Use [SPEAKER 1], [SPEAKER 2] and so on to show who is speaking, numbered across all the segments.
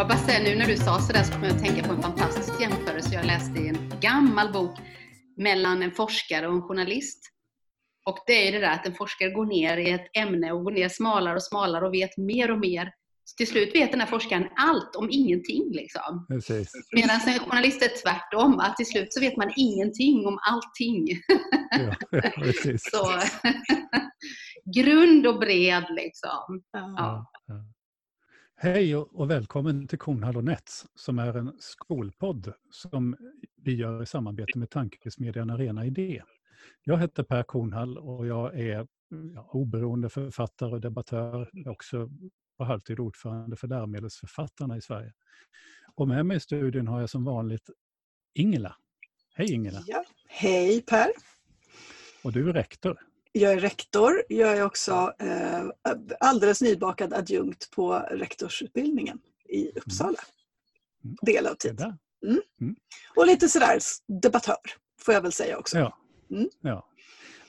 [SPEAKER 1] får bara säga nu när du sa sådär så kommer jag att tänka på en fantastisk jämförelse jag läste i en gammal bok mellan en forskare och en journalist. Och det är ju det där att en forskare går ner i ett ämne och går ner smalare och smalare och vet mer och mer. Så till slut vet den här forskaren allt om ingenting. Liksom. Medan en journalist är tvärtom, att till slut så vet man ingenting om allting. Ja, ja, så, grund och bred liksom. Ja.
[SPEAKER 2] Hej och välkommen till Kornhall och Nets som är en skolpodd som vi gör i samarbete med tankesmedjan Arena Idé. Jag heter Per Kornhall och jag är oberoende författare och debattör, också på halvtid ordförande för läromedelsförfattarna i Sverige. Och med mig i studion har jag som vanligt Ingela. Hej Ingela!
[SPEAKER 3] Ja, hej Per!
[SPEAKER 2] Och du är rektor.
[SPEAKER 3] Jag är rektor. Jag är också eh, alldeles nybakad adjunkt på rektorsutbildningen i mm. Uppsala. Mm. Del av tiden. Mm. Mm. Och lite sådär debattör, får jag väl säga också.
[SPEAKER 2] Ja. Mm. ja.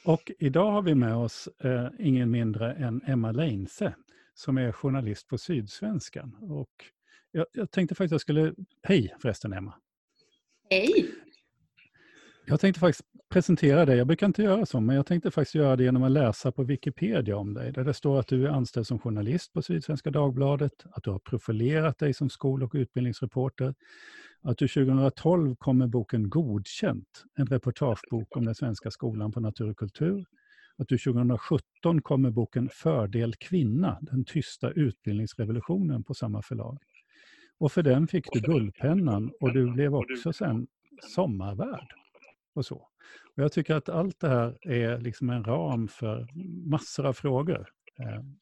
[SPEAKER 2] Och idag har vi med oss eh, ingen mindre än Emma Leinse som är journalist på Sydsvenskan. Och jag, jag tänkte faktiskt att jag skulle... Hej förresten Emma!
[SPEAKER 1] Hej!
[SPEAKER 2] Jag tänkte faktiskt presentera dig. Jag brukar inte göra så, men jag tänkte faktiskt göra det genom att läsa på Wikipedia om dig. Där det står att du är anställd som journalist på Sydsvenska Dagbladet, att du har profilerat dig som skol och utbildningsreporter, att du 2012 kom med boken Godkänt, en reportagebok om den svenska skolan på natur och kultur, att du 2017 kom med boken Fördel kvinna, den tysta utbildningsrevolutionen på samma förlag. Och för den fick du Guldpennan och du blev också sen sommarvärd och så. Och jag tycker att allt det här är liksom en ram för massor av frågor. Ehm,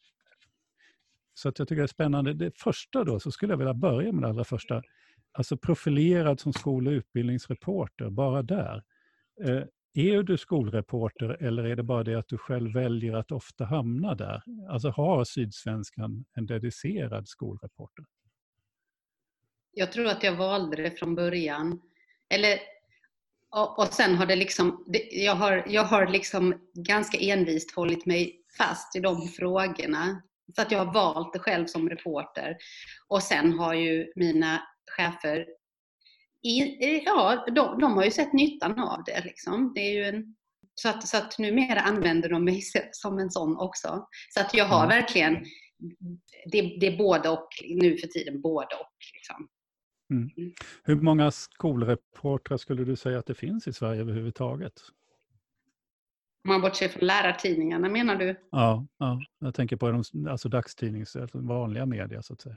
[SPEAKER 2] så att jag tycker det är spännande. Det första då, så skulle jag vilja börja med det allra första. Alltså profilerad som skol och utbildningsreporter, bara där. Ehm, är du skolreporter eller är det bara det att du själv väljer att ofta hamna där? Alltså har Sydsvenskan en dedicerad skolreporter?
[SPEAKER 1] Jag tror att jag valde det från början. Eller och, och sen har det liksom, jag har, jag har liksom ganska envist hållit mig fast i de frågorna. Så att jag har valt det själv som reporter. Och sen har ju mina chefer, i, ja, de, de har ju sett nyttan av det. Liksom. det är ju en, så, att, så att numera använder de mig som en sån också. Så att jag har verkligen, det, det är både och nu för tiden, både och. Liksom.
[SPEAKER 2] Mm. Hur många skolreportrar skulle du säga att det finns i Sverige överhuvudtaget?
[SPEAKER 1] Om man bortser från lärartidningarna menar du?
[SPEAKER 2] Ja, ja. jag tänker på de alltså dagstidnings, alltså vanliga media så att säga.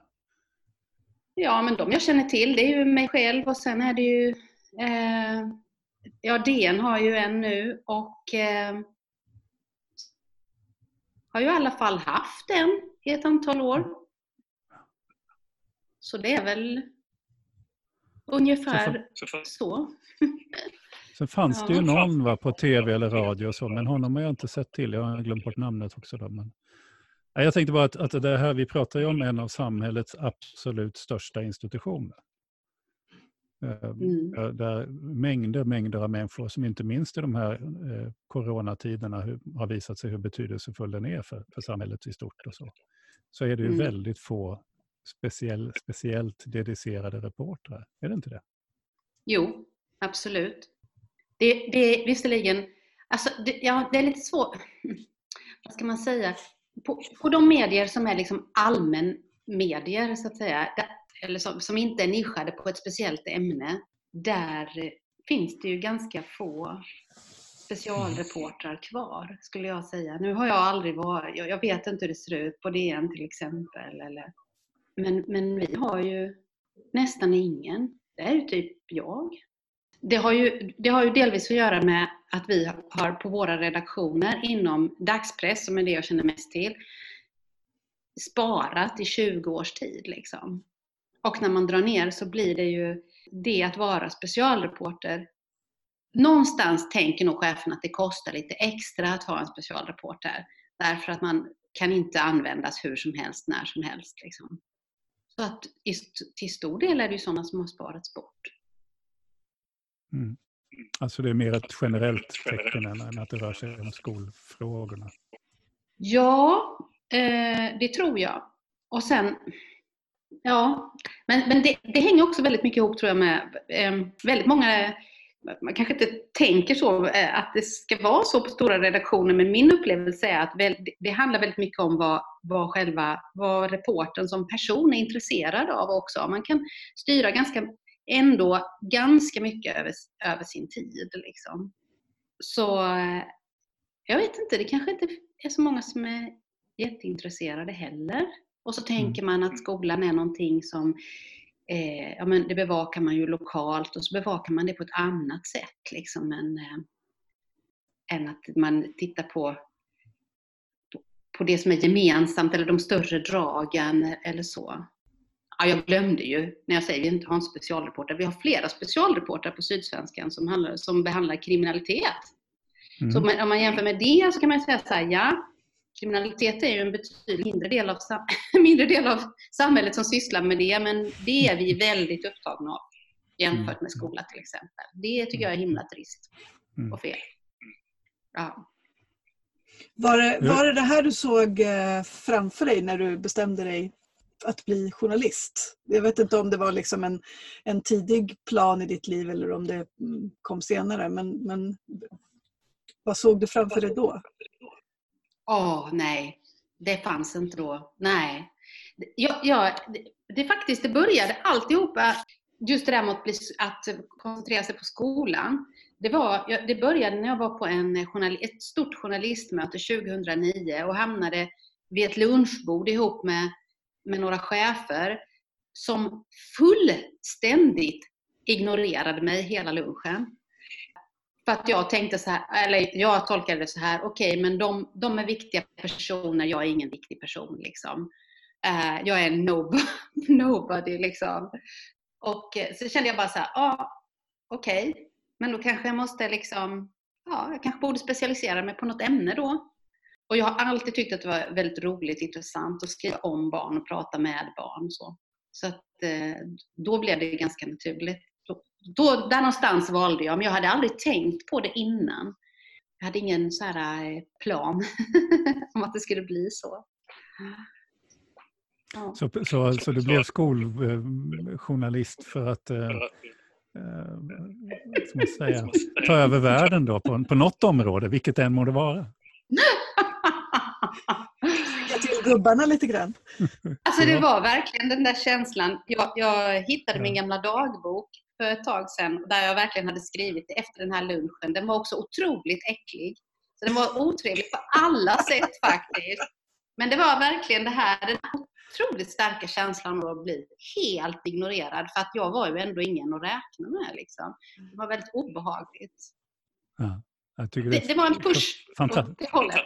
[SPEAKER 1] Ja, men de jag känner till det är ju mig själv och sen är det ju eh, Ja, DN har ju en nu och eh, har ju i alla fall haft en i ett antal år. Så det är väl Ungefär så. så.
[SPEAKER 2] Sen fanns ja. det ju någon va, på tv eller radio och så, men honom har jag inte sett till. Jag har glömt bort namnet också. Då, men... Jag tänkte bara att, att det här vi pratar ju om en av samhällets absolut största institutioner. Eh, mm. Där mängder, mängder av människor, som inte minst i de här eh, coronatiderna har visat sig hur betydelsefull den är för, för samhället i stort. och Så Så är det ju mm. väldigt få speciell, speciellt dedicerade reportrar. Är det inte det?
[SPEAKER 1] Jo, absolut. Det, det är visserligen, alltså, det, ja, det är lite svårt, vad ska man säga, på, på de medier som är liksom allmän medier så att säga, där, eller som, som inte är nischade på ett speciellt ämne, där finns det ju ganska få specialreportrar kvar, skulle jag säga. Nu har jag aldrig varit, jag, jag vet inte hur det ser ut på DN till exempel, eller men, men vi har ju nästan ingen. Det är ju typ jag. Det har, ju, det har ju delvis att göra med att vi har på våra redaktioner inom dagspress, som är det jag känner mest till, sparat i 20 års tid. Liksom. Och när man drar ner så blir det ju det att vara specialreporter. Någonstans tänker nog chefen att det kostar lite extra att ha en specialreporter. Därför att man kan inte användas hur som helst, när som helst. Liksom. Så att till stor del är det ju sådana som har sparats bort.
[SPEAKER 2] Mm. Alltså det är mer ett generellt tecken än att det rör sig om skolfrågorna?
[SPEAKER 1] Ja, eh, det tror jag. Och sen, Ja, men, men det, det, hänger också väldigt mycket ihop tror jag med eh, väldigt många man kanske inte tänker så, eh, att det ska vara så på stora redaktioner, men min upplevelse är att det handlar väldigt mycket om vad, vad själva, vad reporten som person är intresserad av också. Man kan styra ganska, ändå ganska mycket över, över sin tid. Liksom. Så eh, jag vet inte, det kanske inte är så många som är jätteintresserade heller. Och så tänker mm. man att skolan är någonting som eh, ja, men det bevakar man ju lokalt och så bevakar man det på ett annat sätt liksom, än, eh, än att man tittar på, på det som är gemensamt eller de större dragen eller så. Ja, jag glömde ju när jag säger att vi inte har en specialreporter. Vi har flera specialreportrar på Sydsvenskan som, handlar, som behandlar kriminalitet. Mm. Så om man jämför med det så kan man säga så här, ja, kriminalitet är ju en betydligt mindre del, av, mindre del av samhället som sysslar med det, men det är vi väldigt upptagna av jämfört med skola till exempel. Det tycker jag är himla trist och fel. Ja.
[SPEAKER 3] Var det, var det det här du såg eh, framför dig när du bestämde dig att bli journalist? Jag vet inte om det var liksom en, en tidig plan i ditt liv eller om det mm, kom senare, men, men vad såg du framför dig då?
[SPEAKER 1] Åh, nej. Det fanns inte då. Nej. Jag, jag, det, det faktiskt, det började alltihopa, just det där med att, bli, att koncentrera sig på skolan. Det, var, det började när jag var på en journal, ett stort journalistmöte 2009 och hamnade vid ett lunchbord ihop med, med några chefer som fullständigt ignorerade mig hela lunchen. För att jag tänkte så här, eller jag tolkade det så här, okej, okay, men de, de är viktiga personer, jag är ingen viktig person liksom. Uh, jag är nobody, nobody liksom. Och eh, så kände jag bara så här, ja, ah, okej, okay, men då kanske jag måste liksom, ja, jag kanske borde specialisera mig på något ämne då. Och jag har alltid tyckt att det var väldigt roligt, intressant att skriva om barn och prata med barn. Så, så att, eh, då blev det ganska naturligt då, där någonstans valde jag, men jag hade aldrig tänkt på det innan. Jag hade ingen så här eh, plan om att det skulle bli så.
[SPEAKER 2] Ja. Så, så, så du blev skoljournalist för att eh, eh, man säga, ta över världen då på, på något område, vilket än må det vara?
[SPEAKER 3] till gubbarna lite grann.
[SPEAKER 1] Alltså det var verkligen den där känslan. Jag, jag hittade min gamla dagbok för ett tag sedan där jag verkligen hade skrivit efter den här lunchen. Den var också otroligt äcklig. Så den var otrevlig på alla sätt faktiskt. Men det var verkligen det här, den otroligt starka känslan av att bli helt ignorerad. För att jag var ju ändå ingen att räkna med. Liksom. Det var väldigt obehagligt.
[SPEAKER 2] Ja, det,
[SPEAKER 1] det, det, var en push åt det hållet.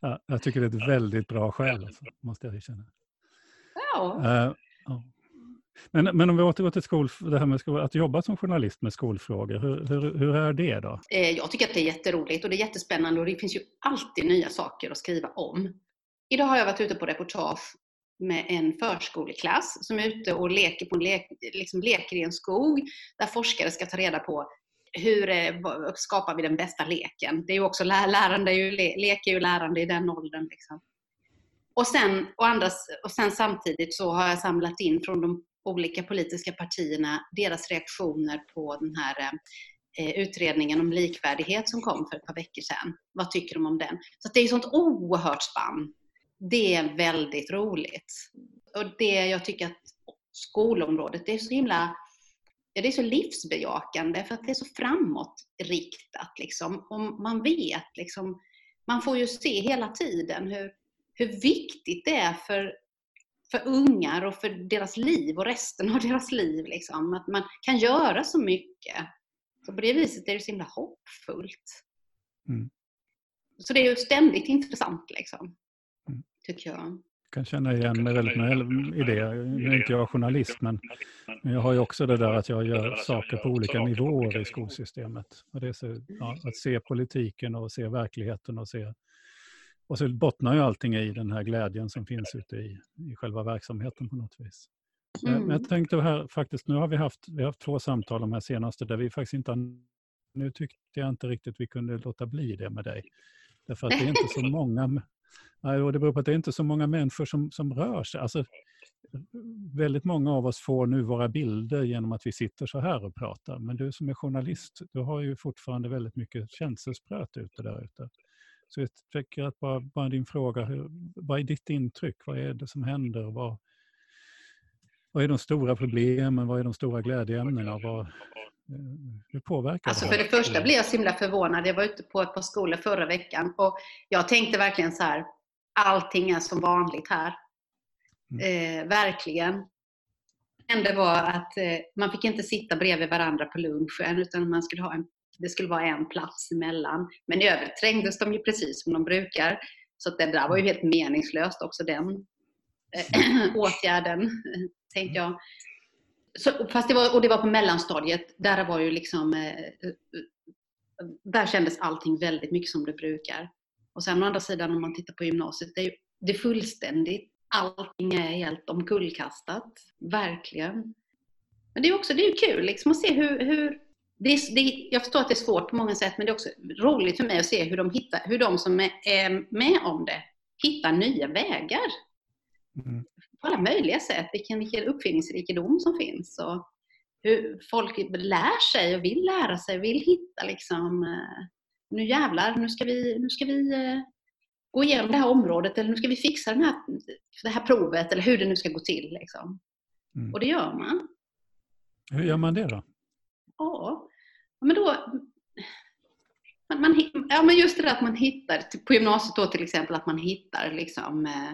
[SPEAKER 2] Ja, jag tycker det är ett väldigt bra skäl, alltså, måste jag erkänna.
[SPEAKER 1] Ja. Uh,
[SPEAKER 2] ja. Men, men om vi återgår till skol, det här med skol, att jobba som journalist med skolfrågor, hur, hur, hur, är det då?
[SPEAKER 1] Eh, jag tycker att det är jätteroligt och det är jättespännande och det finns ju alltid nya saker att skriva om. Idag har jag varit ute på reportage med en förskoleklass som är ute och leker, på en lek, liksom leker i en skog där forskare ska ta reda på hur eh, skapar vi den bästa leken? Det är ju också lärande, lek är ju lärande i den åldern. Liksom. Och, sen, och, andra, och sen samtidigt så har jag samlat in från de olika politiska partierna, deras reaktioner på den här eh, utredningen om likvärdighet som kom för ett par veckor sedan. Vad tycker de om den? Så det är ett sånt oerhört spann. Det är väldigt roligt. Och det jag tycker att skolområdet, det är så himla det är så livsbejakande för att det är så framåtriktat. Liksom. Och man vet, liksom, man får ju se hela tiden hur, hur viktigt det är för för ungar och för deras liv och resten av deras liv. Liksom. Att man kan göra så mycket. Så på det viset är det så himla hoppfullt. Mm. Så det är ju ständigt intressant, liksom, mm. tycker jag.
[SPEAKER 2] Jag kan känna igen mig väldigt väl i det. Nu är inte jag journalist, men, men jag har ju också det där att jag gör saker på olika nivåer i skolsystemet. Och det är så, ja, att se politiken och se verkligheten och se och så bottnar ju allting i den här glädjen som finns ute i, i själva verksamheten på något vis. Mm. Men jag mm. tänkte här faktiskt, nu har vi haft, vi har haft två samtal de här senaste där vi faktiskt inte har, nu tyckte jag inte riktigt vi kunde låta bli det med dig. Därför att det är inte så många, det beror på att det är inte så många människor som, som rör sig. Alltså, väldigt många av oss får nu våra bilder genom att vi sitter så här och pratar. Men du som är journalist, du har ju fortfarande väldigt mycket känselspröt ute där ute. Så jag tycker att bara, bara din fråga, hur, vad är ditt intryck? Vad är det som händer? Vad, vad är de stora problemen? Vad är de stora glädjeämnena? Vad, eh, hur påverkar
[SPEAKER 1] alltså det För det första blev jag så himla förvånad. Jag var ute på ett par skolor förra veckan och jag tänkte verkligen så här, allting är som vanligt här. Mm. Eh, verkligen. Det enda var att eh, man fick inte sitta bredvid varandra på lunchen utan man skulle ha en, det skulle vara en plats emellan. Men i övrigt trängdes de ju precis som de brukar. Så att det där var ju helt meningslöst också den eh, åtgärden, tänkte jag. Så, fast det var, och det var på mellanstadiet. Där var ju liksom eh, eh, där kändes allting väldigt mycket som det brukar. Och sen å andra sidan om man tittar på gymnasiet, det är, det är fullständigt allting är helt omkullkastat. Verkligen. Men det är också det är kul liksom, att se hur, hur det är, det, jag förstår att det är svårt på många sätt, men det är också roligt för mig att se hur de, hittar, hur de som är, är med om det hittar nya vägar. Mm. På alla möjliga sätt. Vilken, vilken uppfinningsrikedom som finns. Och hur folk lär sig och vill lära sig, vill hitta liksom, eh, nu jävlar, nu ska vi, nu ska vi eh, gå igenom det här området eller nu ska vi fixa den här, det här provet eller hur det nu ska gå till. Liksom. Mm. Och det gör man.
[SPEAKER 2] Hur gör man det då?
[SPEAKER 1] Ja, men då... Man, man, ja, men just det där att man hittar, typ på gymnasiet då till exempel, att man hittar liksom, eh,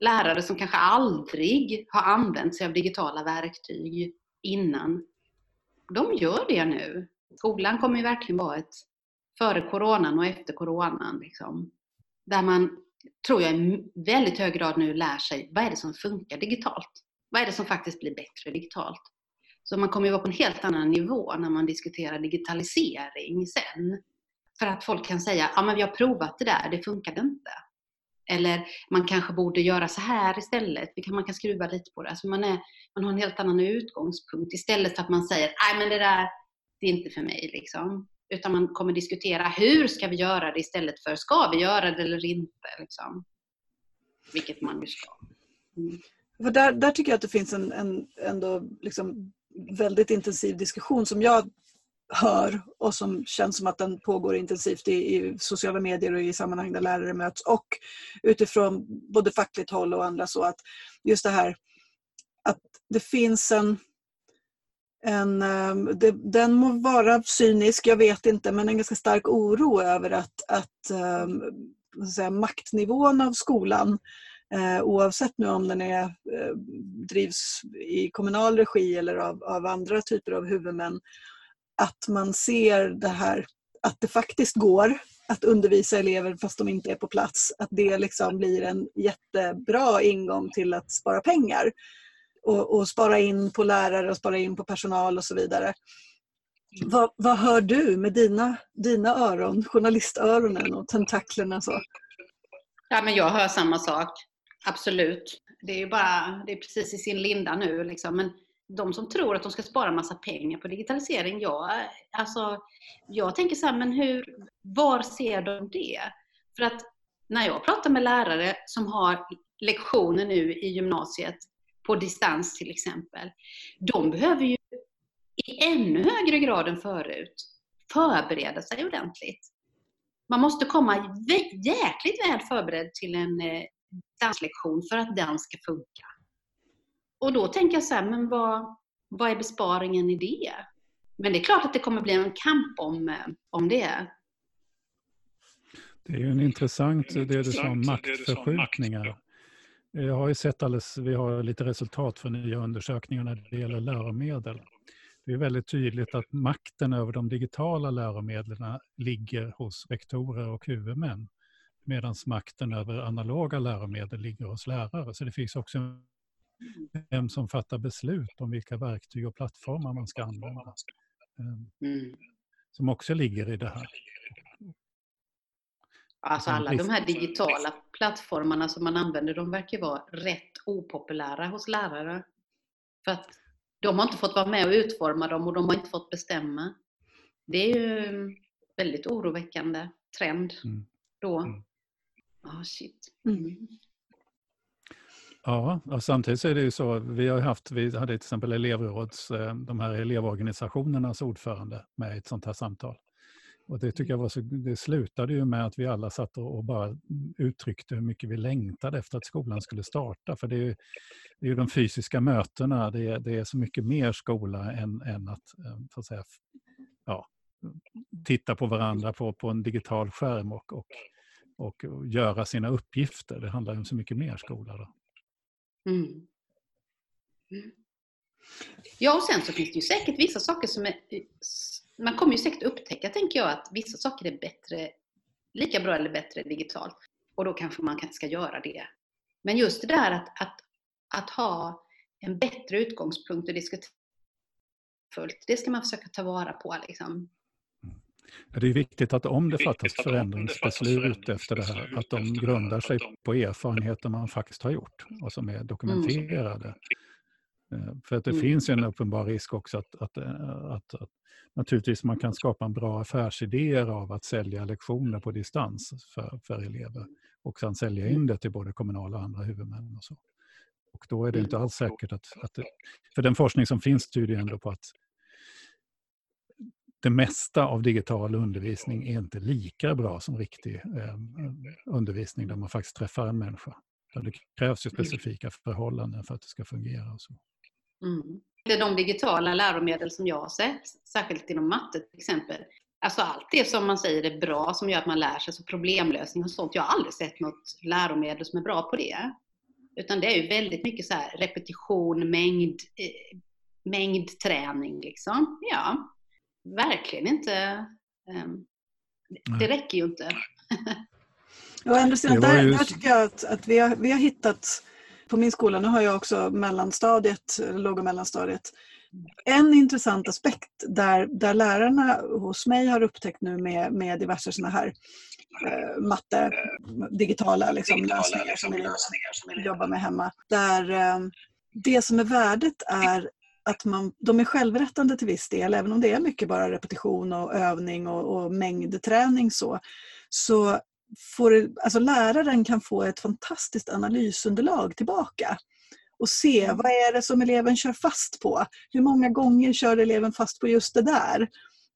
[SPEAKER 1] lärare som kanske aldrig har använt sig av digitala verktyg innan. De gör det nu. Skolan kommer ju verkligen vara ett före coronan och efter coronan. Liksom där man, tror jag, i väldigt hög grad nu lär sig vad är det som funkar digitalt? Vad är det som faktiskt blir bättre digitalt? Så man kommer ju vara på en helt annan nivå när man diskuterar digitalisering sen. För att folk kan säga, ja men vi har provat det där, det funkade inte. Eller man kanske borde göra så här istället, man kan skruva lite på det. Alltså man, är, man har en helt annan utgångspunkt istället för att man säger, nej men det där, det är inte för mig. Liksom. Utan man kommer diskutera hur ska vi göra det istället för ska vi göra det eller inte. Liksom. Vilket man ju ska.
[SPEAKER 3] Mm. För där, där tycker jag att det finns en, en ändå liksom väldigt intensiv diskussion som jag hör och som känns som att den pågår intensivt i, i, sociala medier och i sammanhang där lärare möts och utifrån både fackligt håll och andra så att just det här att det finns en en, ehm, det, den må vara cynisk, jag vet inte, men en ganska stark oro över att, att ehm, att säga, maktnivån av skolan eh, oavsett nu om den är, eh, drivs i kommunal regi eller av, av andra typer av huvudmän, att man ser det här att det faktiskt går att undervisa elever fast de inte är på plats. Att det liksom blir en jättebra ingång till att spara pengar och, och, spara in på lärare och spara in på personal och så vidare. Vad, vad hör du med dina, dina öron, journalistöronen och tentaklerna? Så?
[SPEAKER 1] Ja, men jag hör samma sak. Absolut. Det är ju bara, det är precis i sin linda nu. Liksom. Men de som tror att de ska spara massa pengar på digitalisering, jag, alltså, jag tänker så här, men hur, var ser de det? För att när jag pratar med lärare som har lektioner nu i gymnasiet på distans till exempel. De behöver ju i ännu högre grad än förut förbereda sig ordentligt. Man måste komma jäkligt väl förberedd till en eh, danslektion för att den ska funka. Och då tänker jag så här, men vad, vad är besparingen i det? Men det är klart att det kommer bli en kamp om, eh, om det.
[SPEAKER 2] Det är ju en intressant, det du sa om maktförskjutningar. Jag har ju sett alldeles, vi har lite resultat för nya undersökningar när det gäller läromedel. Det är väldigt tydligt att makten över de digitala läromedlen ligger hos rektorer och huvudmän. Medan makten över analoga läromedel ligger hos lärare. Så det finns också vem som fattar beslut om vilka verktyg och plattformar man ska använda. Mm. Som också ligger i det här.
[SPEAKER 1] Alltså alla de här digitala plattformarna som man använder, de verkar vara rätt opopulära hos lärare. För att de har inte fått vara med och utforma dem och de har inte fått bestämma. Det är ju en väldigt oroväckande trend mm. då. Mm. Oh, shit. Mm.
[SPEAKER 2] Ja, och samtidigt så är det ju så, vi har haft, vi hade till exempel elevråds, eh, de här elevorganisationernas ordförande med i ett sånt här samtal. Och det tycker jag var så, det slutade ju med att vi alla satt och bara uttryckte hur mycket vi längtade efter att skolan skulle starta. För det är ju, det är ju de fysiska mötena, det är, det är så mycket mer skola än, än att, eh, så att säga, ja, titta på varandra på, på en digital skärm och, och, och göra sina uppgifter. Det handlar om så mycket mer skola. Då. Mm.
[SPEAKER 1] Mm. Ja, och sen så finns det ju säkert vissa saker som är... Eh, man kommer ju säkert upptäcka, tänker jag, att vissa saker är bättre, lika bra eller bättre digitalt. Och då kanske man ska göra det. Men just det där att, att, att ha en bättre utgångspunkt och diskutera fullt, det ska man försöka ta vara på. Liksom.
[SPEAKER 2] Det är viktigt att om det fattas förändringsbeslut efter det här, att de grundar sig på erfarenheter man faktiskt har gjort och som är mm. dokumenterade. Mm. För att det mm. finns en uppenbar risk också att, att, eh, att, att, naturligtvis man kan skapa en bra affärsidéer av att sälja lektioner på distans för, för elever och sen sälja in mm. det till både kommunala och andra huvudmän. Och så. Och då är det inte alls säkert att... att det, för den forskning som finns tyder ändå på att det mesta av digital undervisning är inte lika bra som riktig eh, undervisning där man faktiskt träffar en människa. Det krävs ju mm. specifika förhållanden för att det ska fungera. Och så.
[SPEAKER 1] Mm. Det är de digitala läromedel som jag har sett, särskilt inom matte till exempel. Alltså allt det som man säger är bra, som gör att man lär sig, så problemlösning och sånt. Jag har aldrig sett något läromedel som är bra på det. Utan det är ju väldigt mycket så repetition, mängd, eh, mängdträning liksom. Ja, verkligen inte. Um, det räcker ju inte.
[SPEAKER 3] ja, ändå där, där tycker jag att, att vi, har, vi har hittat, på min skola, nu har jag också mellanstadiet, låg och mellanstadiet, en intressant aspekt där, där lärarna hos mig har upptäckt nu med, med diverse sådana här eh, matte, digitala, liksom, digitala lösningar som vi jobbar med hemma. Där eh, det som är värdet är att man, de är självrättande till viss del, även om det är mycket bara repetition och övning och, och mängdträning så, så får, alltså läraren kan få ett fantastiskt analysunderlag tillbaka och se mm. vad är det som eleven kör fast på. Hur många gånger kör eleven fast på just det där?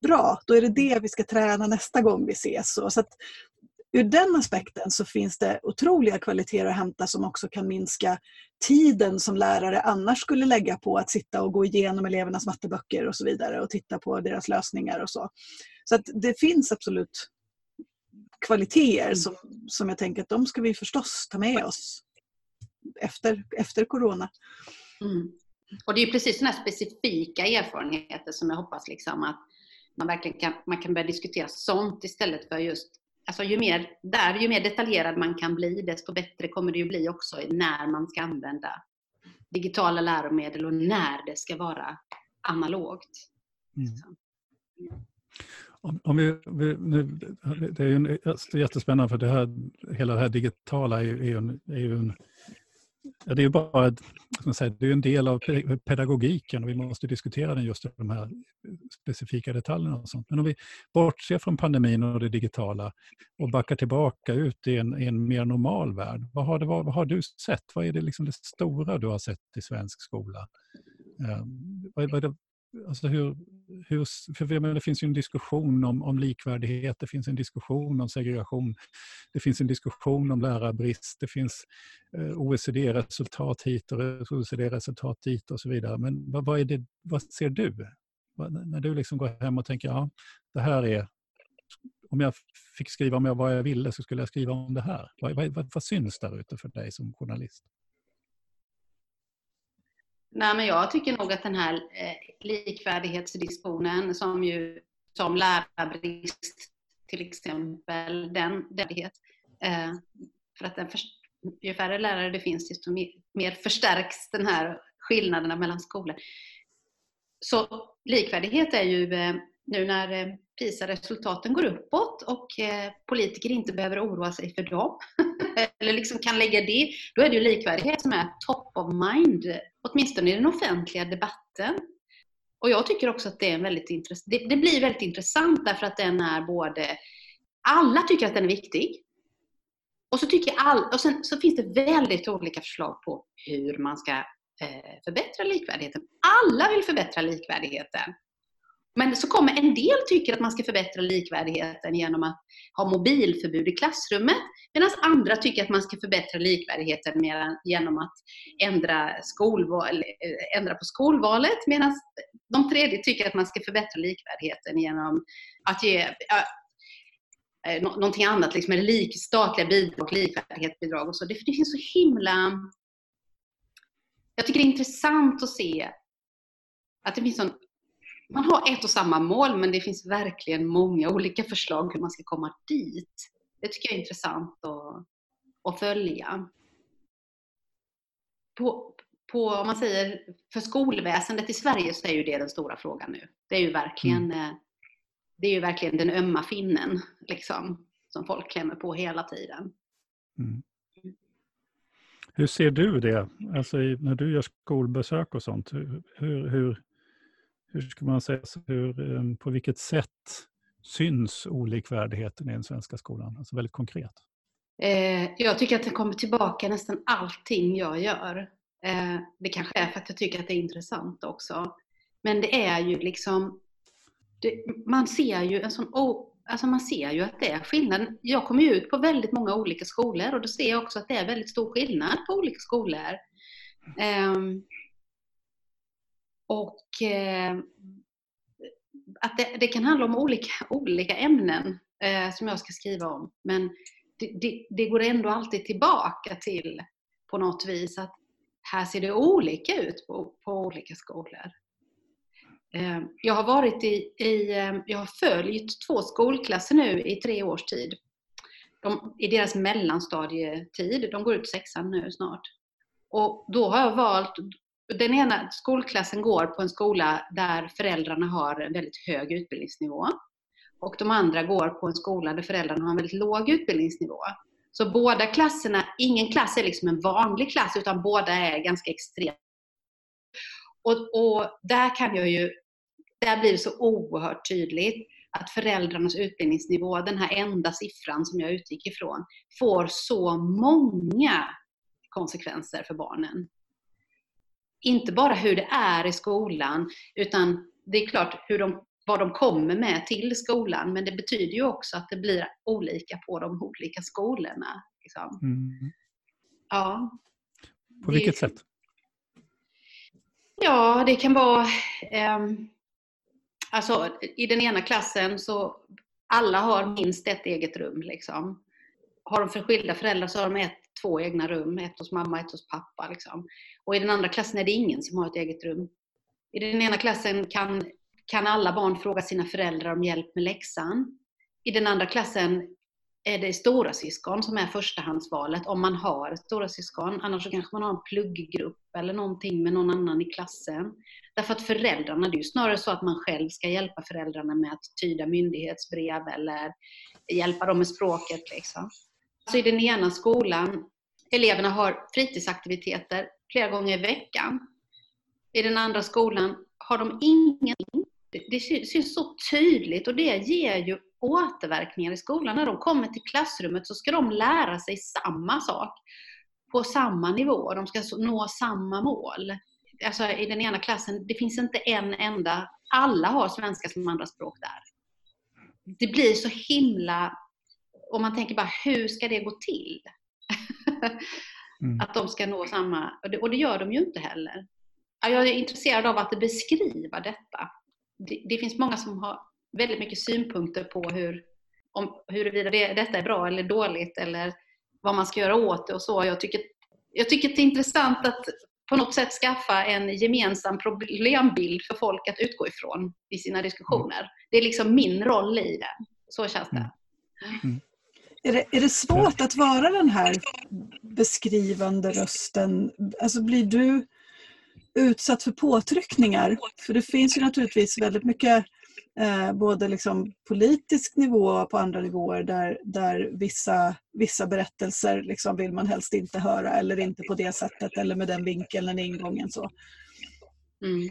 [SPEAKER 3] Bra, då är det det vi ska träna nästa gång vi ses. Så att ur den aspekten så finns det otroliga kvaliteter att hämta som också kan minska tiden som lärare annars skulle lägga på att sitta och gå igenom elevernas matteböcker och så vidare och titta på deras lösningar och så. Så att det finns absolut kvaliteter mm. som, som jag tänker att de ska vi förstås ta med oss efter, efter Corona.
[SPEAKER 1] Mm. Och det är precis sådana specifika erfarenheter som jag hoppas liksom att man verkligen kan, man kan börja diskutera sånt istället för just Alltså ju mer, där, ju mer detaljerad man kan bli, desto bättre kommer det ju bli också när man ska använda digitala läromedel och när det ska vara analogt. Mm.
[SPEAKER 2] Om, om vi, nu, det är ju jättespännande för det här, hela det här digitala är ju, är en, är ju en Ja, det är ju bara säga, det är en del av pedagogiken och vi måste diskutera den just de här specifika detaljerna. Och sånt. Men om vi bortser från pandemin och det digitala och backar tillbaka ut i en, i en mer normal värld. Vad har, det, vad, vad, har du sett? Vad är det, liksom det stora du har sett i svensk skola? Um, vad, vad, är det, Alltså hur, hur, för det finns ju en diskussion om, om likvärdighet, det finns en diskussion om segregation, det finns en diskussion om lärarbrist, det finns eh, OECD-resultat hit och OECD-resultat dit och så vidare. Men vad, vad, är det, vad ser du? Vad, när du liksom går hem och tänker, ja, det här är... Om jag fick skriva om jag, vad jag ville så skulle jag skriva om det här. Vad, vad, vad syns där ute för dig som journalist?
[SPEAKER 1] Nej, men jag tycker nog att den här eh, likvärdighetsdiskussionen som ju som lärarbrist till exempel, den, den eh, för att den för, ju färre lärare det finns desto mer, mer förstärks den här skillnaderna mellan skolor. Så likvärdighet är ju eh, nu när eh, PISA-resultaten går uppåt och eh, politiker inte behöver oroa sig för dem, eller liksom kan lägga det, då är det ju likvärdighet som är top of mind, åtminstone i den offentliga debatten. Och jag tycker också att det, är väldigt intressant, det, det blir väldigt intressant därför att den är både, alla tycker att den är viktig, Och så, tycker all, och sen, så finns det väldigt olika förslag på hur man ska eh, förbättra likvärdigheten. Alla vill förbättra likvärdigheten. Men så kommer en del tycker att man ska förbättra likvärdigheten genom att ha mobilförbud i klassrummet. Medan andra tycker att man ska förbättra likvärdigheten genom att ändra, skolval, eh, ändra på skolvalet. Medan de tredje tycker att man ska förbättra likvärdigheten genom att ge äh, någonting annat, liksom, eller lik, statliga bidrag, likvärdighetsbidrag och så. Det, det finns så himla... Jag tycker det är intressant att se att det finns sån man har ett och samma mål men det finns verkligen många olika förslag hur man ska komma dit. Det tycker jag är intressant att, att följa. På, på, om man säger för skolväsendet i Sverige så är ju det den stora frågan nu. Det är ju verkligen, mm. Eh, det är ju verkligen den ömma finnen liksom, som folk klämmer på hela tiden. Mm.
[SPEAKER 2] Hur ser du det, alltså när du gör skolbesök och sånt? Hur, hur, hur ska man säga, hur, ehm, på vilket sätt syns olikvärdigheten i den svenska skolan? Alltså väldigt konkret.
[SPEAKER 1] Eh, jag tycker att det kommer tillbaka nästan allting jag gör. Eh, det kanske är för att jag tycker att det är intressant också. Men det är ju liksom, det, man ser ju en sån, alltså man ser ju att det är skillnad. Jag kommer ju ut på väldigt många olika skolor och då ser jag också att det är väldigt stor skillnad på olika skolor. Ehm, och eh, att det, det, kan handla om olika, olika ämnen eh, som jag ska skriva om. Men det, det, det, går ändå alltid tillbaka till på något vis att här ser det olika ut på, på olika skolor. Eh, jag har varit i, i, eh, jag har följt två skolklasser nu i tre års tid. De, I deras mellanstadietid, de går ut sexan nu snart. Och då har jag valt, den ena skolklassen går på en skola där föräldrarna har en väldigt hög utbildningsnivå. Och de andra går på en skola där föräldrarna har en väldigt låg utbildningsnivå. Så båda klasserna, ingen klass är liksom en vanlig klass utan båda är ganska extremt. Och, och där kan jag ju, där blir det så oerhört tydligt att föräldrarnas utbildningsnivå, den här enda siffran som jag utgick ifrån, får så många konsekvenser för barnen inte bara hur det är i skolan, utan det är klart hur de, vad de kommer med till skolan, men det betyder ju också att det blir olika på de olika skolorna. Liksom. Mm. Ja.
[SPEAKER 2] På vilket det, sätt?
[SPEAKER 1] Ja, det kan vara... Eh, alltså, i den ena klassen så alla har minst ett eget rum. Liksom. Har de för skilda föräldrar så har de ett, två egna rum. Ett hos mamma, ett hos pappa. Liksom. Och i den andra klassen är det ingen som har ett eget rum. I den ena klassen kan, kan alla barn fråga sina föräldrar om hjälp med läxan. I den andra klassen är det stora syskon som är förstahandsvalet om man har stora syskon. Annars så kanske man har en plugggrupp eller någonting med någon annan i klassen. Därför att föräldrarna, det är ju snarare så att man själv ska hjälpa föräldrarna med att tyda myndighetsbrev eller hjälpa dem med språket. Liksom. Så i den ena skolan, eleverna har fritidsaktiviteter flera gånger i veckan. I den andra skolan har de ingenting. Det syns så tydligt och det ger ju återverkningar i skolan. När de kommer till klassrummet så ska de lära sig samma sak på samma nivå. De ska nå samma mål. Alltså i den ena klassen, det finns inte en enda, alla har svenska som andraspråk där. Det blir så himla, och man tänker bara hur ska det gå till? Mm. Att de ska nå samma, och det, och det, gör de ju inte heller. Jag är intresserad av att beskriva detta. Det, det finns många som har väldigt mycket synpunkter på hur, om, huruvida det, detta är bra eller dåligt eller vad man ska göra åt det och så. Jag tycker, jag tycker det är intressant att på något sätt skaffa en gemensam problembild för folk att utgå ifrån i sina diskussioner. Det är liksom min roll i det. Så känns det. Mm.
[SPEAKER 3] Är det, är det svårt att vara den här beskrivande rösten? Alltså blir du utsatt för påtryckningar? För det finns ju naturligtvis väldigt mycket eh, både liksom politisk nivå och på andra nivåer där, där vissa, vissa berättelser liksom vill man helst inte höra eller inte på det sättet eller med den vinkeln eller ingången. Så. Mm.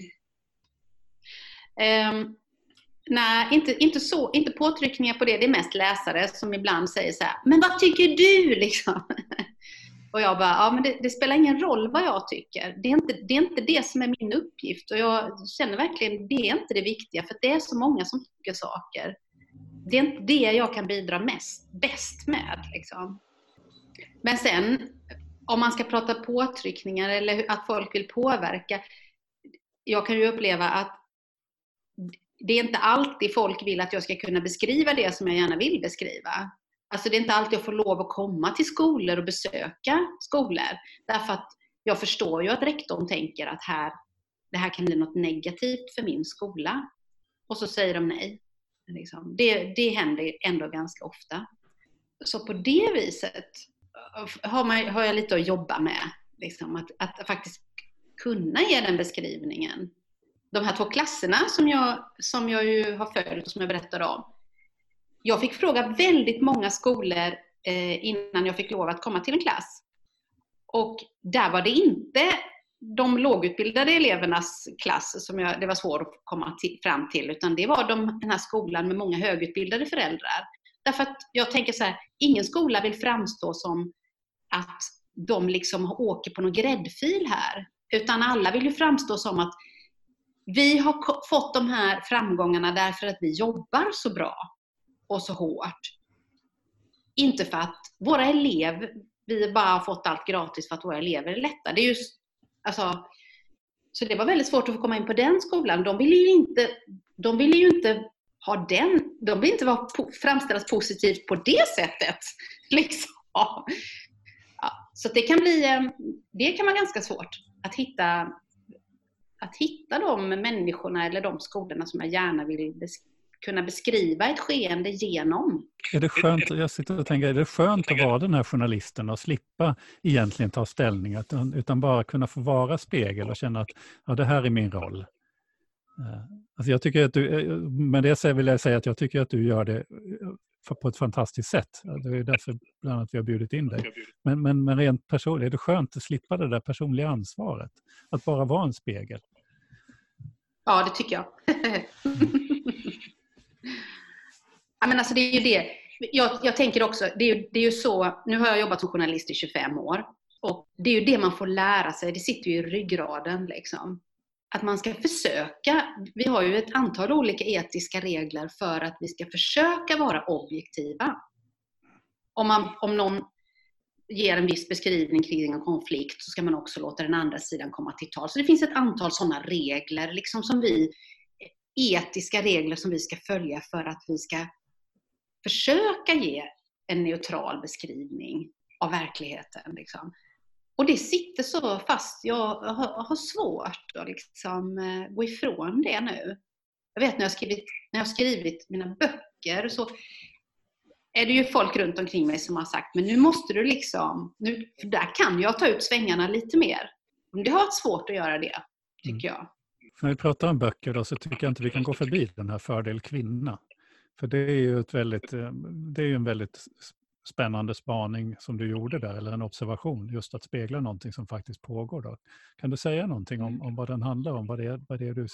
[SPEAKER 1] Um, Nej, inte, inte, så, inte påtryckningar på det. Det är mest läsare som ibland säger så här, men vad tycker du? Liksom. Och jag bara, ja men det, det, spelar ingen roll vad jag tycker. Det är, inte, det är inte det som är min uppgift. Och jag känner verkligen, det är inte det viktiga. För det är så många som tycker saker. Det är inte det jag kan bidra mest, bäst med. Liksom. Men sen, om man ska prata påtryckningar eller att folk vill påverka. Jag kan ju uppleva att det är inte alltid folk vill att jag ska kunna beskriva det som jag gärna vill beskriva. Alltså det är inte alltid jag får lov att komma till skolor och besöka skolor. Därför att jag förstår ju att rektorn tänker att här, det här kan bli något negativt för min skola. Och så säger de nej. Liksom. Det, det händer ändå ganska ofta. Så på det viset eh, har, man, har jag lite att jobba med. Liksom, att, att faktiskt kunna ge den beskrivningen. De här två klasserna som jag, som jag ju har följt och som jag berättade om. Jag fick fråga väldigt många skolor eh, innan jag fick lov att komma till en klass. Och där var det inte de lågutbildade elevernas klass som jag, det var svårt att komma till, fram till, utan det var de, den här skolan med många högutbildade föräldrar. Därför att jag tänker så här, ingen skola vill framstå som att de liksom åker på någon gräddfil här. Utan alla vill ju framstå som att vi har fått de här framgångarna därför att vi jobbar så bra och så hårt. Inte för att våra elever, vi bara har fått allt gratis för att våra elever är lätta. Det är just, alltså, så det var väldigt svårt att få komma in på den skolan. De ville ju inte, de ville ju inte ha den, de vill inte vara, framställas positivt på det sättet. Liksom. Ja, så det kan bli, det kan vara ganska svårt att hitta, att hitta de människorna eller de skolorna som jag gärna vill kunna beskriva ett skeende genom.
[SPEAKER 2] Är det skönt, jag sitter och tänker, är det skönt att vara den här journalisten och slippa egentligen ta ställning, utan bara kunna få vara spegel och känna att ja, det här är min roll? Eh, alltså jag tycker att du, eh, med det vill jag säga att jag tycker att du gör det eh, på ett fantastiskt sätt. Det är därför bland annat vi har bjudit in dig. Men, men, men rent personligt, är det skönt att slippa det där personliga ansvaret? Att bara vara en spegel?
[SPEAKER 1] Ja, det tycker jag. Ja, men alltså det är ju det. Jag, jag tänker också, det är, ju, det är ju så, nu har jag jobbat som journalist i 25 år. Och det är ju det man får lära sig, det sitter ju i ryggraden. Liksom. Att man ska försöka, vi har ju ett antal olika etiska regler för att vi ska försöka vara objektiva. Om, man, om någon ger en viss beskrivning kring en konflikt så ska man också låta den andra sidan komma till tal. Så det finns ett antal sådana regler liksom som vi, etiska regler som vi ska följa för att vi ska försöka ge en neutral beskrivning av verkligheten. Liksom. Och det sitter så fast. Jag har, svårt att liksom eh, gå ifrån det nu. Jag vet när jag, skrivit, när jag skrivit mina böcker så är det ju folk runt omkring mig som har sagt, men nu måste du liksom, nu, för där kan jag ta ut svängarna lite mer. Det har varit svårt att göra det, tycker mm. jag.
[SPEAKER 2] När vi pratar om böcker då, så tycker jag inte vi kan gå förbi den här Fördel kvinna. För det är ju ett väldigt, eh, det är en väldigt spännande spaning som du gjorde där, eller en observation, just att spegla någonting som faktiskt pågår. Då. Kan du säga någonting om, om vad den handlar om, vad det, är, vad, det är du,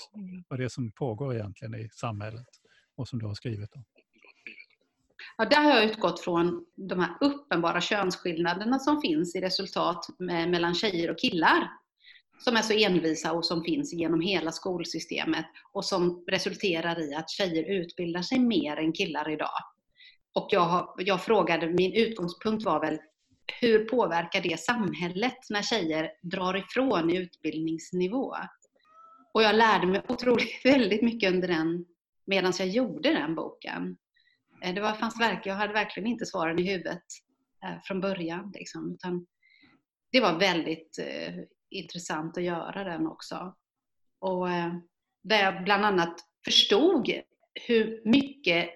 [SPEAKER 2] vad det är som pågår egentligen i samhället och som du har skrivit om?
[SPEAKER 1] Ja, där har jag utgått från de här uppenbara könsskillnaderna som finns i resultat mellan tjejer och killar som är så envisa och som finns genom hela skolsystemet och som resulterar i att tjejer utbildar sig mer än killar idag. Och jag, har, jag frågade, min utgångspunkt var väl hur påverkar det samhället när tjejer drar ifrån i utbildningsnivå? Och jag lärde mig otroligt väldigt mycket under den, medan jag gjorde den boken. Eh, det var, fanns verk, jag hade verkligen inte svaren i huvudet eh, från början. Liksom, utan det var väldigt eh, intressant att göra den också. Och eh, där jag bland annat förstod hur mycket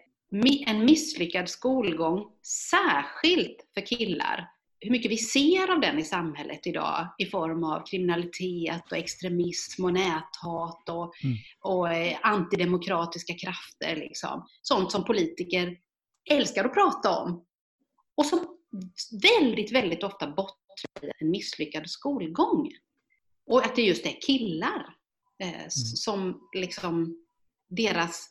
[SPEAKER 1] en misslyckad skolgång, särskilt för killar, hur mycket vi ser av den i samhället idag i form av kriminalitet och extremism och näthat och, mm. och eh, antidemokratiska krafter. Liksom. Sånt som politiker älskar att prata om. Och som väldigt, väldigt ofta bottnar i en misslyckad skolgång. Och att det just är killar eh, mm. som liksom deras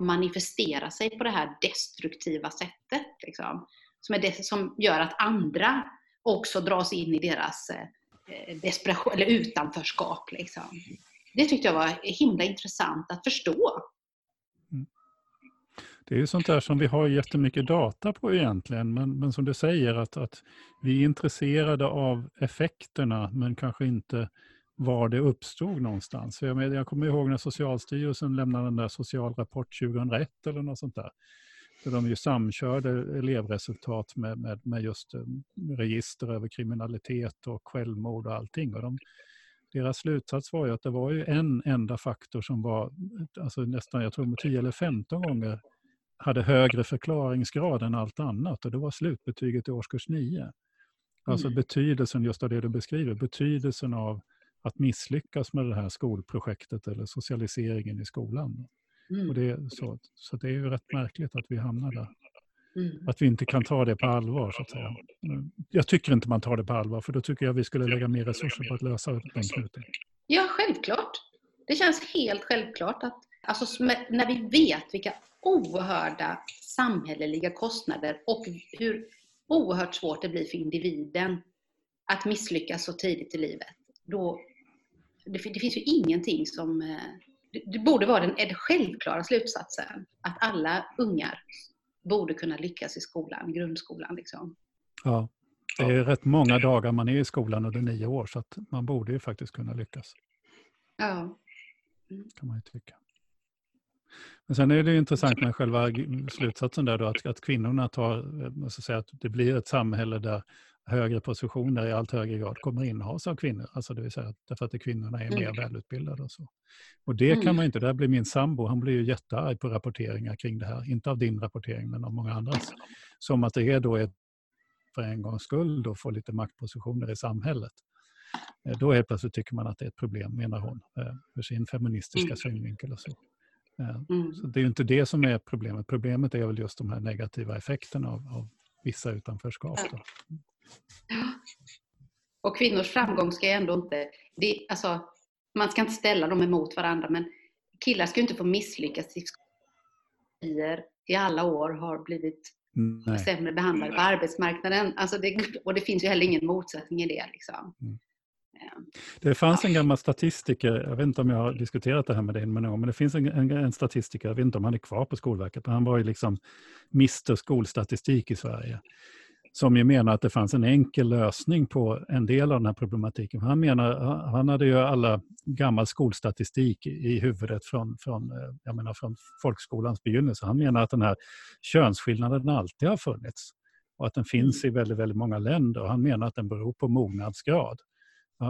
[SPEAKER 1] manifesterar sig på det här destruktiva sättet. Liksom, som, är det som gör att andra också dras in i deras eh, eh desperation, eller utanförskap. Liksom. Det tyckte jag var himla intressant att förstå. Mm.
[SPEAKER 2] Det är ju sånt där som vi har jättemycket data på egentligen, men, men som du säger att, att vi är intresserade av effekterna men kanske inte var det uppstod någonstans. Jag, med, jag kommer ihåg när Socialstyrelsen lämnade den där socialrapport 2001 eller något sånt där. Där de ju samkörde elevresultat med, med, med just eh, register över kriminalitet och självmord och allting. Och de, deras slutsats var ju att det var ju en enda faktor som var alltså nästan, jag tror 10 eller 15 gånger hade högre förklaringsgrad än allt annat och det var slutbetyget i årskurs 9. Alltså mm. betydelsen just av det du beskriver, betydelsen av att misslyckas med det här skolprojektet eller socialiseringen i skolan. Mm. Och det, så, så det är ju rätt märkligt att vi hamnar där. Mm. Att vi inte kan ta det på allvar, så att säga. Jag tycker inte man tar det på allvar, för då tycker jag vi skulle lägga mer resurser på att lösa den knuten.
[SPEAKER 1] Ja, självklart. Det känns helt självklart att alltså, när vi vet vilka oerhörda samhälleliga kostnader och hur oerhört svårt det blir för individen att misslyckas så tidigt i livet, då, det, det finns ju ingenting som... Det, borde vara den, självklara slutsatsen att alla ungar borde kunna lyckas i skolan, grundskolan. Liksom.
[SPEAKER 2] Ja, det är rätt många dagar man är i skolan under nio år så att man borde ju faktiskt kunna lyckas.
[SPEAKER 1] Ja.
[SPEAKER 2] Mm. kan man ju tycka. Men sen är det intressant med själva slutsatsen där då, att, att kvinnorna tar, eh, måste säga att det blir ett samhälle där högre positioner i allt högre grad kommer innehas av kvinnor. Alltså det vill säga därför att kvinnorna är mer mm. välutbildade och så. Och det kan mm. man inte, där blir min sambo, han blir ju jättearg på rapporteringar kring det här. Inte av din rapportering men av många andras. Som att det är då ett, för en gångs skull då få lite maktpositioner i samhället. Eh, då helt plötsligt tycker man att det är ett problem, menar hon, eh, för sin feministiska mm. synvinkel och så. Eh, mm. Så det är ju inte det som är problemet. Problemet är väl just de här negativa effekterna av, av vissa utanförskap. Då.
[SPEAKER 1] Och kvinnors framgång ska ändå inte... Det, alltså, man ska inte ställa dem emot varandra, men killar ska inte få misslyckas i skolan i alla år har blivit Nej. sämre behandlade på arbetsmarknaden. Alltså det, och det finns ju heller ingen motsättning i det. Liksom. Mm.
[SPEAKER 2] Det fanns en gammal statistiker, jag vet inte om jag har diskuterat det här med dig men det finns en, en, en statistiker, jag vet inte om han är kvar på Skolverket, men han var ju liksom Mr Skolstatistik i Sverige som ju menar att det fanns en enkel lösning på en del av den här problematiken. Han, menar, han hade ju alla gammal skolstatistik i huvudet från, från, eh, jag menar, från folkskolans begynnelse. Han menar att den här könsskillnaden alltid har funnits och att den finns i väldigt, väldigt många länder. Och han menar att den beror på mognadsgrad.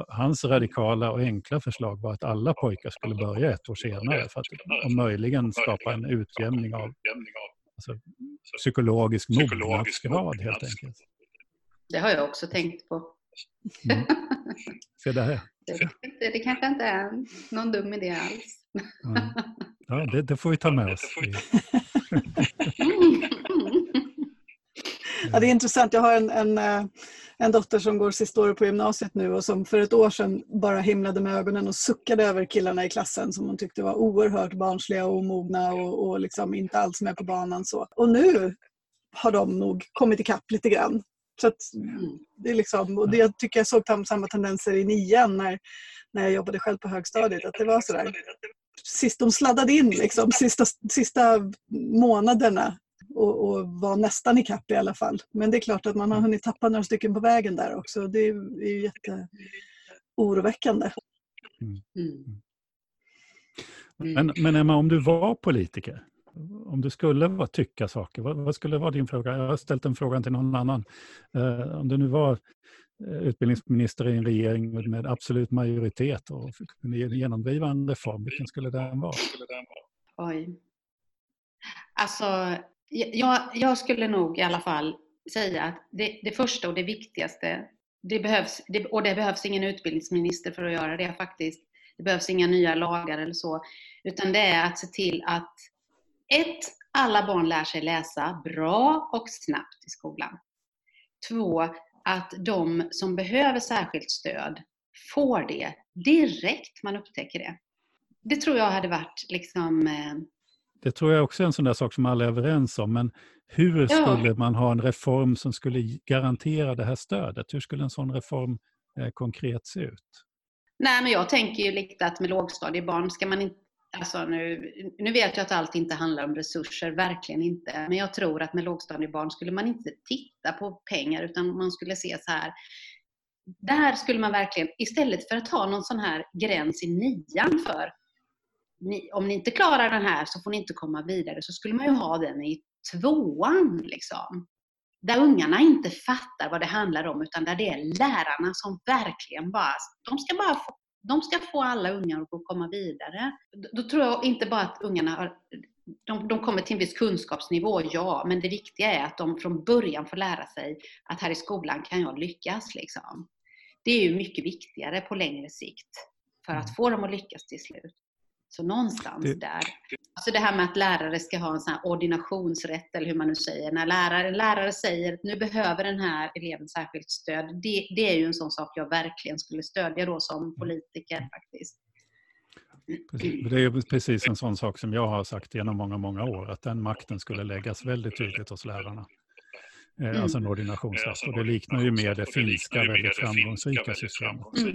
[SPEAKER 2] Hans radikala och enkla förslag var att alla pojkar skulle börja ett år senare för att om möjligen skapa en utjämning av Alltså, psykologisk, psykologisk mognadsgrad helt enkelt.
[SPEAKER 1] Det har jag också tänkt på.
[SPEAKER 2] Mm. Se där.
[SPEAKER 1] Det, det kanske inte är någon dum idé alls.
[SPEAKER 2] Mm. Ja, det, det, får vi ta med oss.
[SPEAKER 3] ja, det är intressant. Jag har en, en eh, en dotter som går sista året på gymnasiet nu och som för ett år sedan bara himlade med ögonen och suckade över killarna i klassen som hon tyckte var oerhört barnsliga och omogna och, och liksom inte alls med på banan. Så. Och nu har de nog kommit ikapp lite grann. Så det är liksom, och det, jag tycker jag såg samma tendenser i nian när, när jag jobbade själv på högstadiet. Att det var sådär, sist de sladdade in liksom, sista, sista månaderna och, och var nästan ikapp i alla fall. Men det är klart att man har hunnit tappa några stycken på vägen där också. Det är, är ju jätteoroväckande. Mm.
[SPEAKER 2] Mm. Men, men Emma, om du var politiker, om du skulle tycka saker, vad, vad, skulle vara din fråga? Jag har ställt den frågan till någon annan. Uh, om du nu var eh, utbildningsminister i en regering med absolut majoritet och kunde genomdriva en reform, vilken skulle den vara?
[SPEAKER 1] Oj. Alltså, jag, jag skulle nog i alla fall säga att det, det första och det viktigaste, det behövs, det, och det behövs ingen utbildningsminister för att göra det faktiskt. Det behövs inga nya lagar eller så. Utan det är att se till att ett, alla barn lär sig läsa bra och snabbt i skolan. Två, att de som behöver särskilt stöd får det direkt man upptäcker det. Det tror jag hade varit liksom, eh,
[SPEAKER 2] det tror jag också är en sån där sak som alla är överens om. Men hur skulle man ha en reform som skulle garantera det här stödet? Hur skulle en sån reform eh, konkret se ut?
[SPEAKER 1] Nej, men jag tänker ju lite att med lågstadiebarn ska man inte Alltså nu, nu vet jag att allt inte handlar om resurser, verkligen inte. Men jag tror att med lågstadiebarn skulle man inte titta på pengar utan man skulle se så här. Där skulle man verkligen, istället för att ha någon sån här gräns i nian för ni, om ni inte klarar den här så får ni inte komma vidare, så skulle man ju ha den i tvåan. Liksom. Där ungarna inte fattar vad det handlar om, utan där det är lärarna som verkligen bara, de ska bara få, de ska få alla ungar att komma vidare. Då tror jag inte bara att ungarna har, de, de kommer till en viss kunskapsnivå, ja, men det viktiga är att de från början får lära sig att här i skolan kan jag lyckas. Liksom. Det är ju mycket viktigare på längre sikt för att mm. få dem att lyckas till slut. Så någonstans det... där. Alltså det här med att lärare ska ha en sån ordinationsrätt eller hur man nu säger. När lärare, lärare säger att nu behöver den här eleven särskilt stöd. Det, det är ju en sån sak jag verkligen skulle stödja då som politiker faktiskt.
[SPEAKER 2] Precis. Det är precis en sån sak som jag har sagt genom många, många år, att den makten skulle läggas väldigt tydligt hos lärarna. Eh, mm. Alltså en ordinationsrätt. Och det liknar ju mer det finska väldigt framgångsrika systemet. Mm.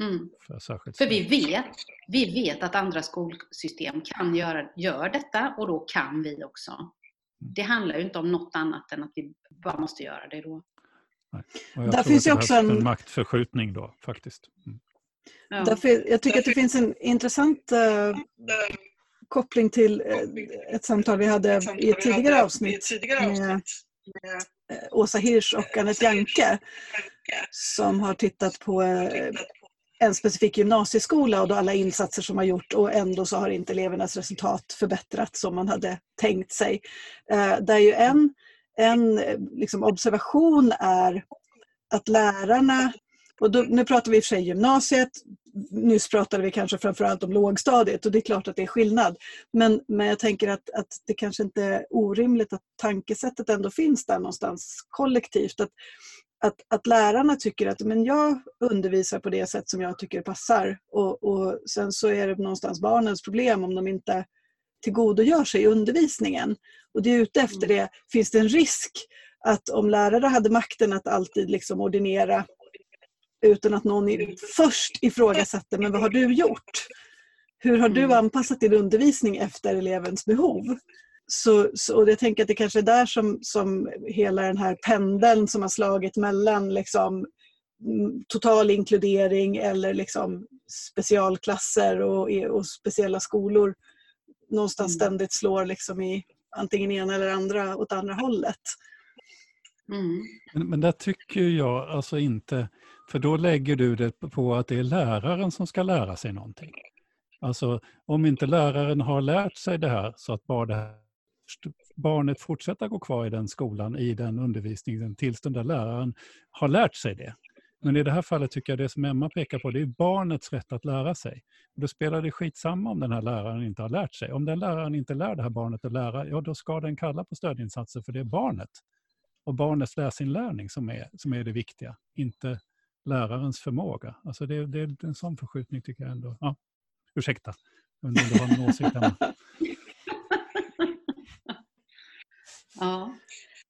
[SPEAKER 1] Mm. För, För vi vet, vi vet att andra skolsystem kan göra gör detta och då kan vi också. Mm. Det handlar ju inte om något annat än att vi bara måste göra det då.
[SPEAKER 2] Nej. Där finns ju också en... en maktförskjutning då faktiskt. Mm.
[SPEAKER 3] Ja. Därför, jag tycker att det finns en intressant uh, koppling till uh, ett samtal vi hade i ett tidigare avsnitt med Åsa Hirsch och Anette Janke som har tittat på en specifik gymnasieskola och då alla insatser som har gjort och ändå så har inte elevernas resultat förbättrats som man hade tänkt sig. Eh, där ju en, en liksom observation är att lärarna, och då, nu pratar vi i och för sig gymnasiet, nyss pratade vi kanske framförallt om lågstadiet och det är klart att det är skillnad. Men, men jag tänker att, att det kanske inte är orimligt att tankesättet ändå finns där någonstans kollektivt. Att att, att lärarna tycker att men jag undervisar på det sätt som jag tycker passar och, och sen så är det någonstans barnens problem om de inte tillgodogör sig undervisningen. Och det är ute efter mm. det, finns det en risk att om lärare hade makten att alltid liksom ordinera utan att någon först ifrågasätter, men vad har du gjort? Hur har du mm. anpassat din undervisning efter elevens behov? Så, så, och jag tänker att det kanske är där som, som hela den här pendeln som har slagit mellan liksom, mm, total inkludering eller liksom specialklasser och, och speciella skolor någonstans mm. ständigt slår liksom i antingen ena eller andra åt andra hållet.
[SPEAKER 2] Mm. Men, men där tycker jag alltså inte, för då lägger du det på att det är läraren som ska lära sig någonting. Alltså om inte läraren har lärt sig det här så att bara det här barnet fortsätter gå kvar i den skolan, i den undervisningen, tills den där läraren har lärt sig det. Men i det här fallet tycker jag det som Emma pekar på, det är barnets rätt att lära sig. Och då spelar det skitsamma om den här läraren inte har lärt sig. Om den läraren inte lär det här barnet att lära, ja då ska den kalla på stödinsatser för det är barnet. Och barnets läsinlärning som är, som är det viktiga, inte lärarens förmåga. Alltså det, det är en sån förskjutning tycker jag ändå. Ja, ursäkta, jag undrar om du har någon åsikt Emma?
[SPEAKER 1] Ja.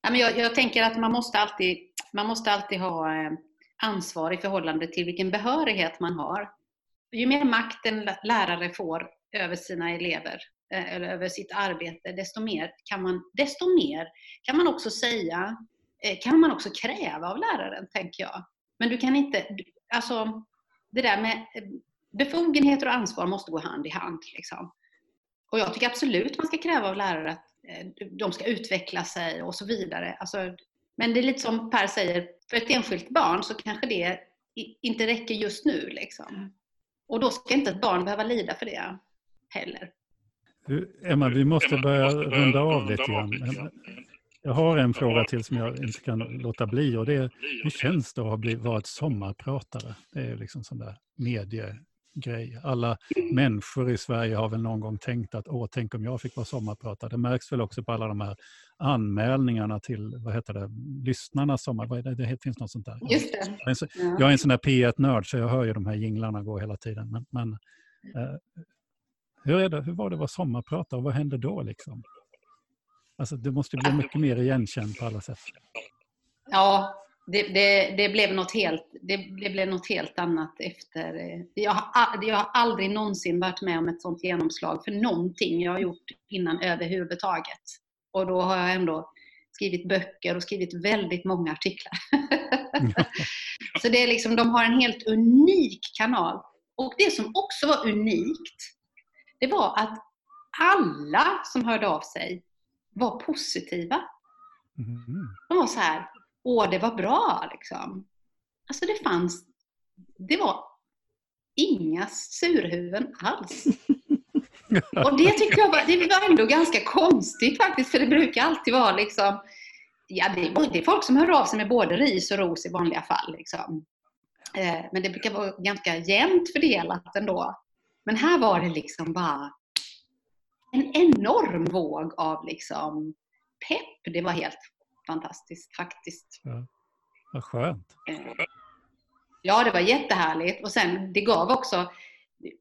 [SPEAKER 1] men jag, jag, tänker att man måste alltid, man måste alltid ha eh, ansvar i förhållande till vilken behörighet man har. Ju mer makt en lärare får över sina elever eh, eller över sitt arbete, desto mer kan man, desto mer kan man också säga, eh, kan man också kräva av läraren, tänker jag. Men du kan inte, alltså det där med befogenheter och ansvar måste gå hand i hand. Liksom. Och jag tycker absolut man ska kräva av lärare att Eh, de ska utveckla sig och så vidare. Alltså, men det är lite som Per säger, för ett enskilt barn så kanske det inte räcker just nu. Liksom. Och då ska inte ett barn behöva lida för det heller.
[SPEAKER 2] Emma, vi måste börja runda av lite grann. Jag har en fråga till som jag inte kan låta bli och det är hur känns det att ha varit sommarpratare? Det är liksom sån där medie grej. Alla människor i Sverige har väl någon gång tänkt att åh, tänk om jag fick vara sommarpratare. Det märks väl också på alla de här anmälningarna till, vad heter det, lyssnarnas sommar... Vad det, det finns något sånt där.
[SPEAKER 1] Just det.
[SPEAKER 2] Jag är en, så, ja. jag är en sån där P1-nörd så jag hör ju de här jinglarna gå hela tiden. Men, men eh, Hur, är det, hur var det att vara sommarpratare och vad hände då? Liksom? Alltså, det måste bli mycket mer igenkänd på alla sätt.
[SPEAKER 1] Ja, det, det, det, blev något helt, det, det, blev något helt annat efter... Jag har, jag har aldrig någonsin varit med om ett sånt genomslag för någonting jag har gjort innan överhuvudtaget. Och då har jag ändå skrivit böcker och skrivit väldigt många artiklar. Så det är liksom, de har en helt unik kanal. Och det som också var unikt, det var att alla som hörde av sig var positiva. Mm. De var så här, åh det var bra liksom. Alltså det fanns, det var inga surhuvuden alls. Och det tyckte jag var, det var ändå ganska konstigt faktiskt, för det brukar alltid vara liksom, ja det är, det är folk som hör av sig med både ris och ros i vanliga fall. Liksom. Eh, men det brukar vara ganska jämnt fördelat ändå. Men här var det liksom bara en enorm våg av liksom pepp. Det var helt fantastiskt faktiskt.
[SPEAKER 2] Ja. Vad skönt.
[SPEAKER 1] Eh, ja, det var jättehärligt. Och sen det gav också,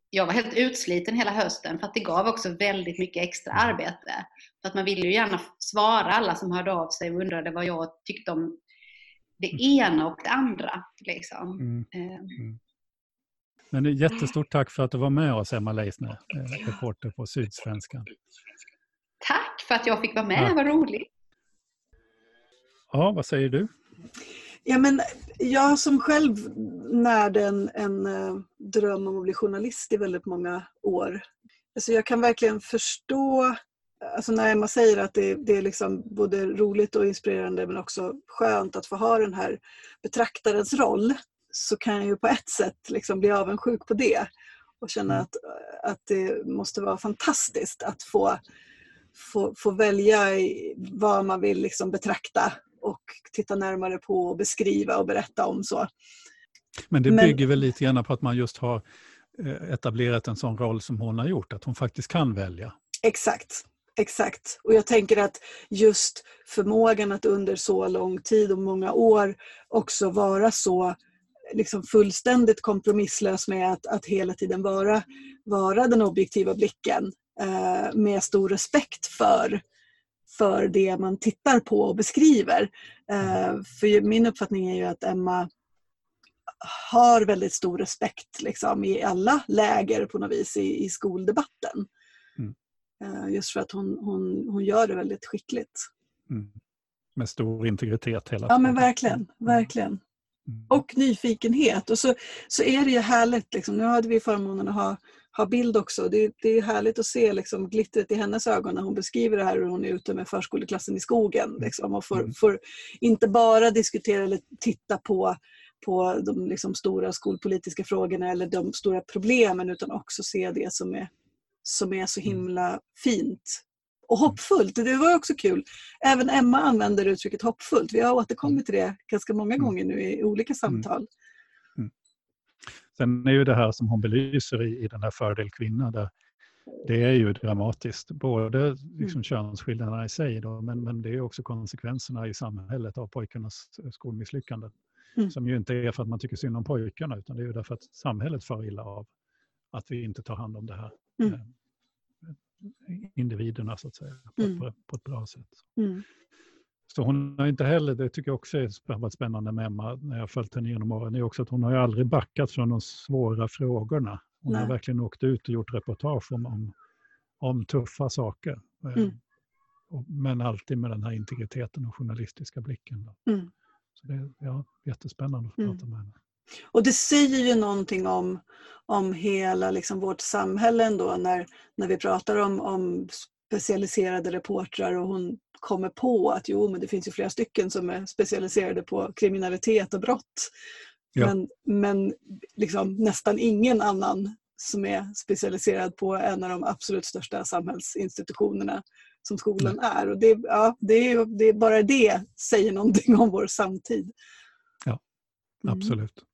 [SPEAKER 1] jag var helt utsliten hela hösten för att det gav också väldigt mycket extra mm. arbete. För att man ville ju gärna svara alla som hörde av sig och undrade vad jag tyckte om det mm. ena och det andra. Liksom. Mm. Eh. Mm.
[SPEAKER 2] Men jättestort tack för att du var med oss, Emma Leisner, eh, reporter på Sydsvenskan.
[SPEAKER 1] Tack för att jag fick vara med, ja. vad roligt.
[SPEAKER 2] Ja, vad säger du?
[SPEAKER 3] Ja, men jag som själv närde en, en uh, dröm om att bli journalist i väldigt många år. Alltså jag kan verkligen förstå alltså när Emma säger att det, det, är liksom både roligt och inspirerande men också skönt att få ha den här betraktarens roll så kan jag ju på ett sätt liksom bli avundsjuk på det och känna mm. att, att det måste vara fantastiskt att få, få, få välja vad man vill liksom betrakta och titta närmare på och beskriva och berätta om. så.
[SPEAKER 2] Men det bygger Men, väl lite grann på att man just har eh, etablerat en sån roll som hon har gjort, att hon faktiskt kan välja.
[SPEAKER 3] Exakt. Exakt. Och jag tänker att just förmågan att under så lång tid och många år också vara så liksom fullständigt kompromisslös med att, att hela tiden vara, vara den objektiva blicken eh, med stor respekt för, för det man tittar på och beskriver. Eh, för min uppfattning är ju att Emma har väldigt stor respekt liksom, i alla läger på något vis i, i skoldebatten. Mm. Just för att hon, hon, hon gör det väldigt skickligt. Mm.
[SPEAKER 2] Med stor integritet hela tiden.
[SPEAKER 3] Ja men verkligen, mm. verkligen. Mm. Och nyfikenhet. Och så, så är det ju härligt, liksom. nu hade vi förmånen att ha, ha bild också. Det, det är härligt att se liksom, glittret i hennes ögon när hon beskriver det här hur hon är ute med förskoleklassen i skogen. Mm. Liksom, och får, mm. får inte bara diskutera eller titta på på de liksom, stora skolpolitiska frågorna eller de stora problemen utan också se det som är, som är så himla fint och hoppfullt. Det var också kul. Även Emma använder uttrycket hoppfullt. Vi har återkommit till det ganska många mm. gånger nu i olika mm. samtal. Mm.
[SPEAKER 2] Sen är ju det här som hon belyser i, i den här Fördel kvinna, där det är ju dramatiskt. Både liksom mm. könsskillnaderna i sig, då, men, men det är också konsekvenserna i samhället av pojkarnas skolmisslyckanden. Mm. Som ju inte är för att man tycker synd om pojkarna, utan det är ju därför att samhället far illa av att vi inte tar hand om det här. Mm. Individerna så att säga, på, mm. på, på ett bra sätt. Mm. Så hon har inte heller, det tycker jag också är varit spännande med Emma när jag följt henne genom åren, är också att hon har ju aldrig backat från de svåra frågorna. Hon Nej. har verkligen åkt ut och gjort reportage om, om, om tuffa saker. Eh, mm. Men alltid med den här integriteten och journalistiska blicken. Mm. Så det är ja, jättespännande att mm. prata med henne.
[SPEAKER 3] Och det säger ju någonting om, om hela liksom vårt samhälle ändå när, när vi pratar om, om specialiserade reportrar och hon kommer på att jo, men det finns ju flera stycken som är specialiserade på kriminalitet och brott. Ja. Men, men liksom nästan ingen annan som är specialiserad på en av de absolut största samhällsinstitutionerna som skolan mm. är. Och det, ja, det, är, det bara det säger någonting om vår samtid.
[SPEAKER 2] Mm. Absolut.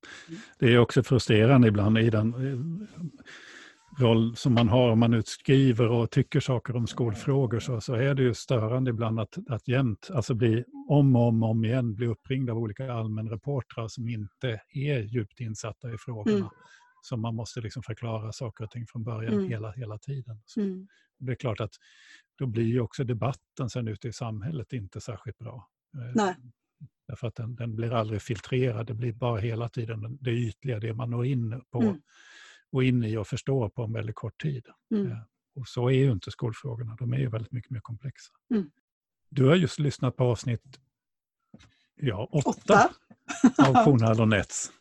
[SPEAKER 2] Det är också frustrerande ibland i den eh, roll som man har om man nu skriver och tycker saker om skolfrågor så, så är det ju störande ibland att, att jämt, alltså bli om och om, om igen bli uppringd av olika allmänreportrar som inte är djupt insatta i frågorna. Mm. som man måste liksom förklara saker och ting från början mm. hela, hela tiden. Mm. Det är klart att då blir ju också debatten sen ute i samhället inte särskilt bra.
[SPEAKER 3] Eh, Nej.
[SPEAKER 2] Därför att den, den, blir aldrig filtrerad, det blir bara hela tiden det ytliga, det man når in på mm. och in i och förstår på en väldigt kort tid. Mm. Eh, och så är ju inte skolfrågorna, de är ju väldigt mycket mer komplexa. Mm. Du har just lyssnat på avsnitt ja, åtta, åtta. av Kornhall och Nets.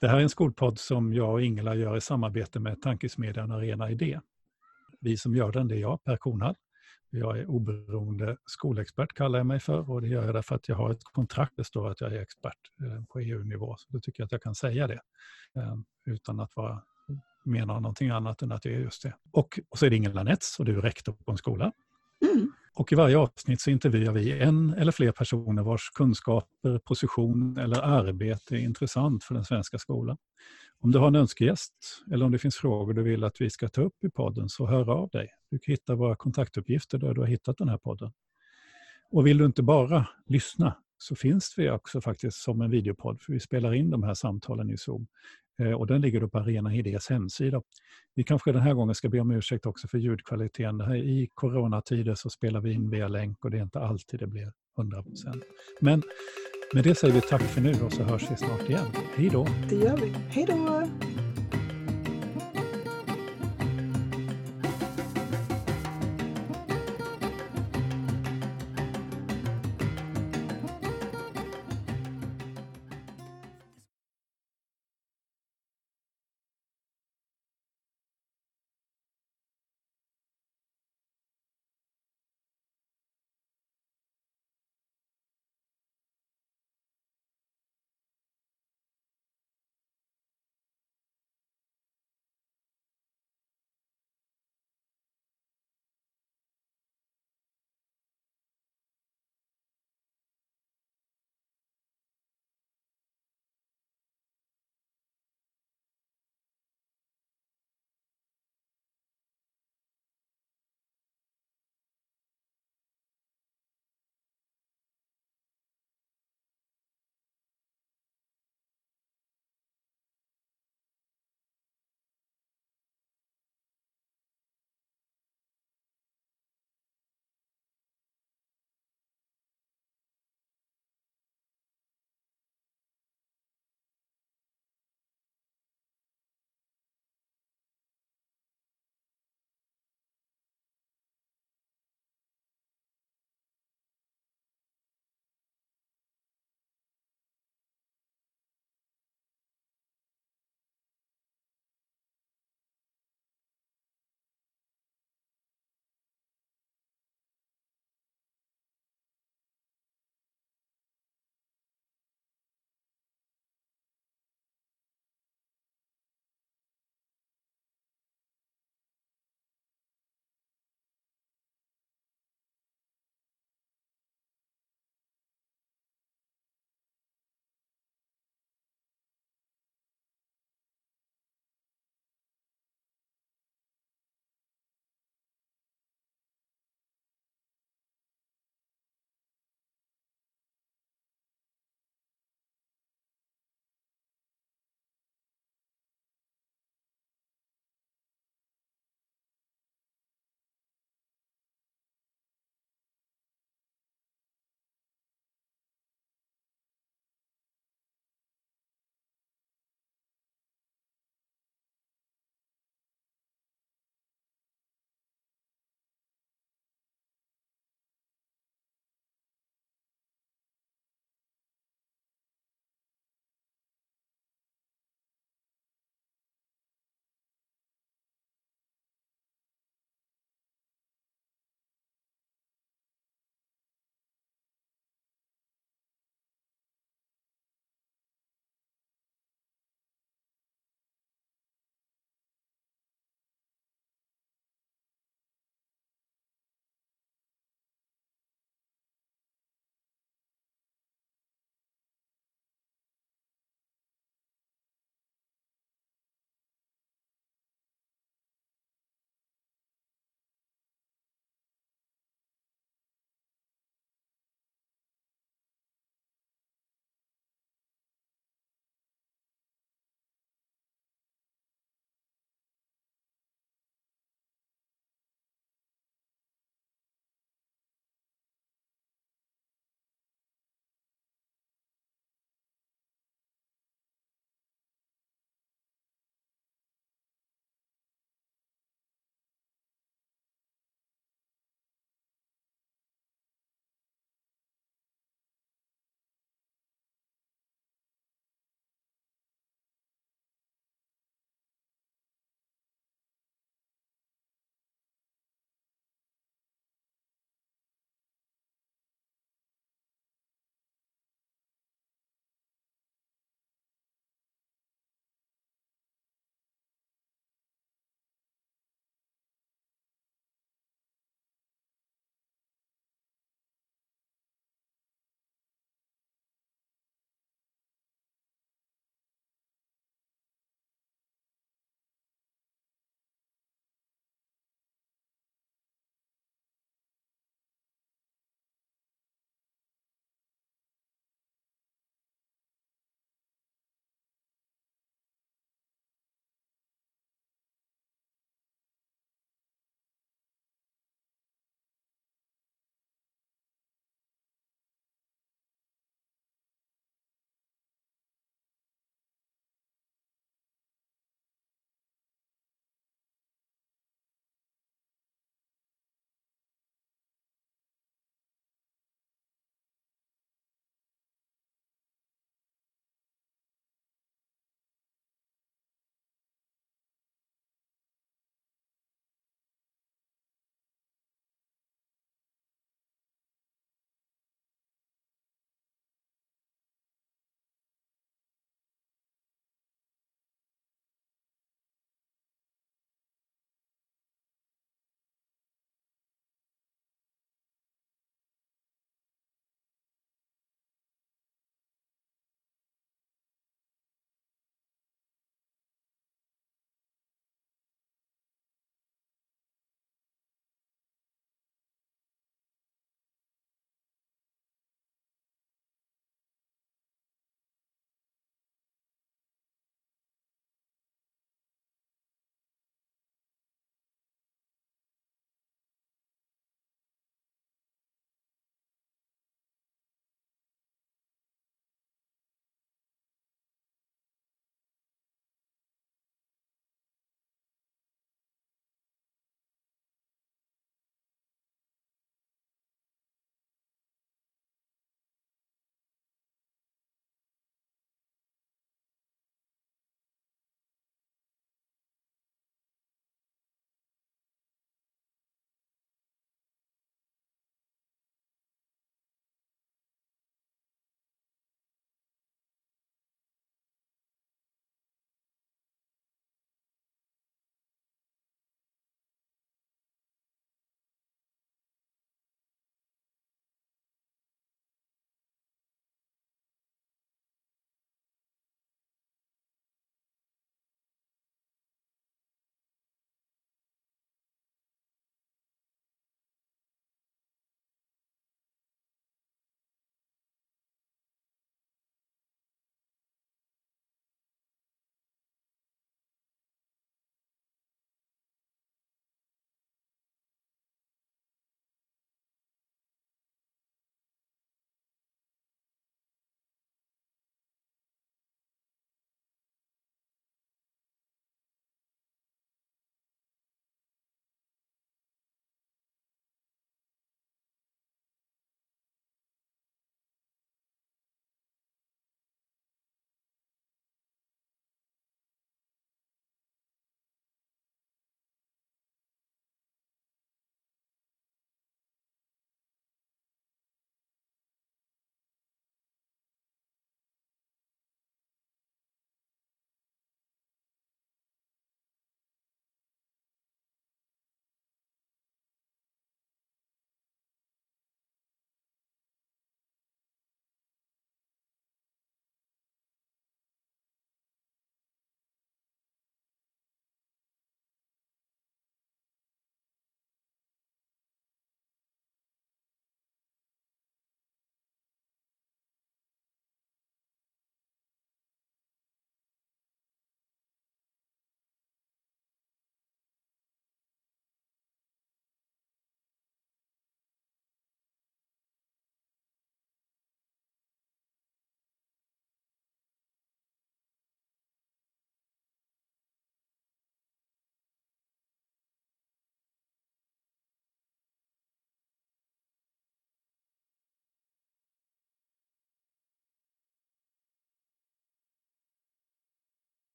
[SPEAKER 2] Det här är en skolpodd som jag och Ingela gör i samarbete med tankesmedjan Arena Idé. Vi som gör den, det är jag, Per Kornhall. Jag är oberoende skolexpert kallar jag mig för och det gör jag därför att jag har ett kontrakt där det står att jag är expert eh, på EU-nivå. Så då tycker jag att jag kan säga det eh, utan att vara, mena någonting annat än att det är just det. Och, och så är det Ingela Nets och du är rektor på en skola. Mm. Och i varje avsnitt så intervjuar vi en eller fler personer vars kunskaper, position eller arbete är intressant för den svenska skolan. Om du har en önskegäst eller om det finns frågor du vill att vi ska ta upp i podden så hör av dig. Du kan hitta våra kontaktuppgifter där du har hittat den här podden. Och vill du inte bara lyssna så finns vi också faktiskt som en videopodd för vi spelar in de här samtalen i Zoom. Eh, och den ligger då på Arena Idés hemsida. Vi kanske den här gången ska be om ursäkt också för ljudkvaliteten. Här I coronatider så spelar vi in via länk och det är inte alltid det blir 100% Men med det säger vi tack för nu och så hörs vi snart igen. Hej då!
[SPEAKER 3] Det gör vi. Hej då!